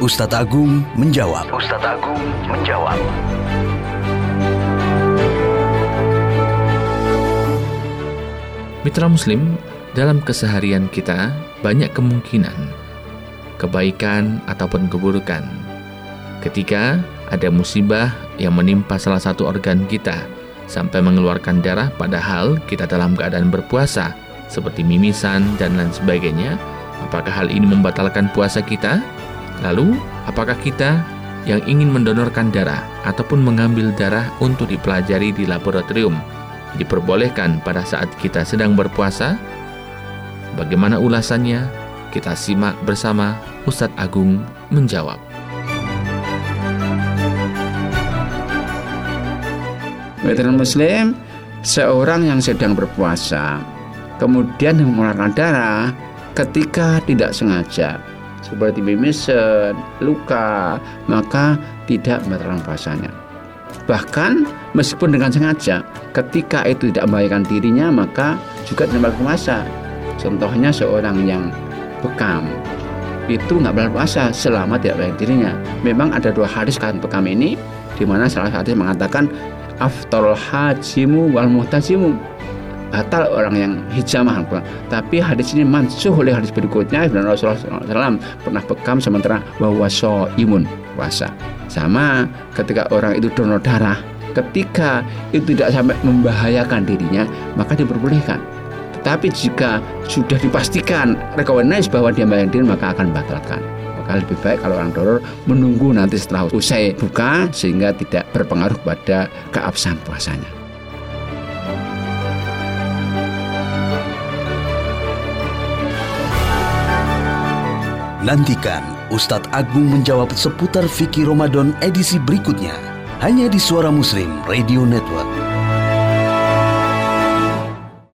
Ustadz Agung menjawab. Ustadz Agung menjawab. Mitra Muslim, dalam keseharian kita banyak kemungkinan kebaikan ataupun keburukan. Ketika ada musibah yang menimpa salah satu organ kita sampai mengeluarkan darah padahal kita dalam keadaan berpuasa seperti mimisan dan lain sebagainya, apakah hal ini membatalkan puasa kita? Lalu, apakah kita yang ingin mendonorkan darah ataupun mengambil darah untuk dipelajari di laboratorium diperbolehkan pada saat kita sedang berpuasa? Bagaimana ulasannya? Kita simak bersama Ustadz Agung menjawab. Veteran Muslim, seorang yang sedang berpuasa, kemudian mengeluarkan darah ketika tidak sengaja, seperti mimisan, luka, maka tidak membatalkan puasanya. Bahkan meskipun dengan sengaja, ketika itu tidak membahayakan dirinya, maka juga tidak puasa. Contohnya seorang yang bekam, itu nggak berpuasa puasa selama tidak membahayakan dirinya. Memang ada dua hadis kan bekam ini, di mana salah satu mengatakan aftarul hajimu wal muhtajimu batal orang yang hijamah tapi hadis ini mansuh oleh hadis berikutnya. Dan Rasulullah SAW pernah bekam sementara bahwa so imun puasa. Sama ketika orang itu donor darah ketika itu tidak sampai membahayakan dirinya maka diperbolehkan. Tetapi jika sudah dipastikan rekomendasi bahwa dia membahayakan diri maka akan batalkan. Maka lebih baik kalau orang donor menunggu nanti setelah usai buka sehingga tidak berpengaruh pada keabsahan puasanya Nantikan Ustadz Agung menjawab seputar fikih Ramadan edisi berikutnya hanya di Suara Muslim Radio Network.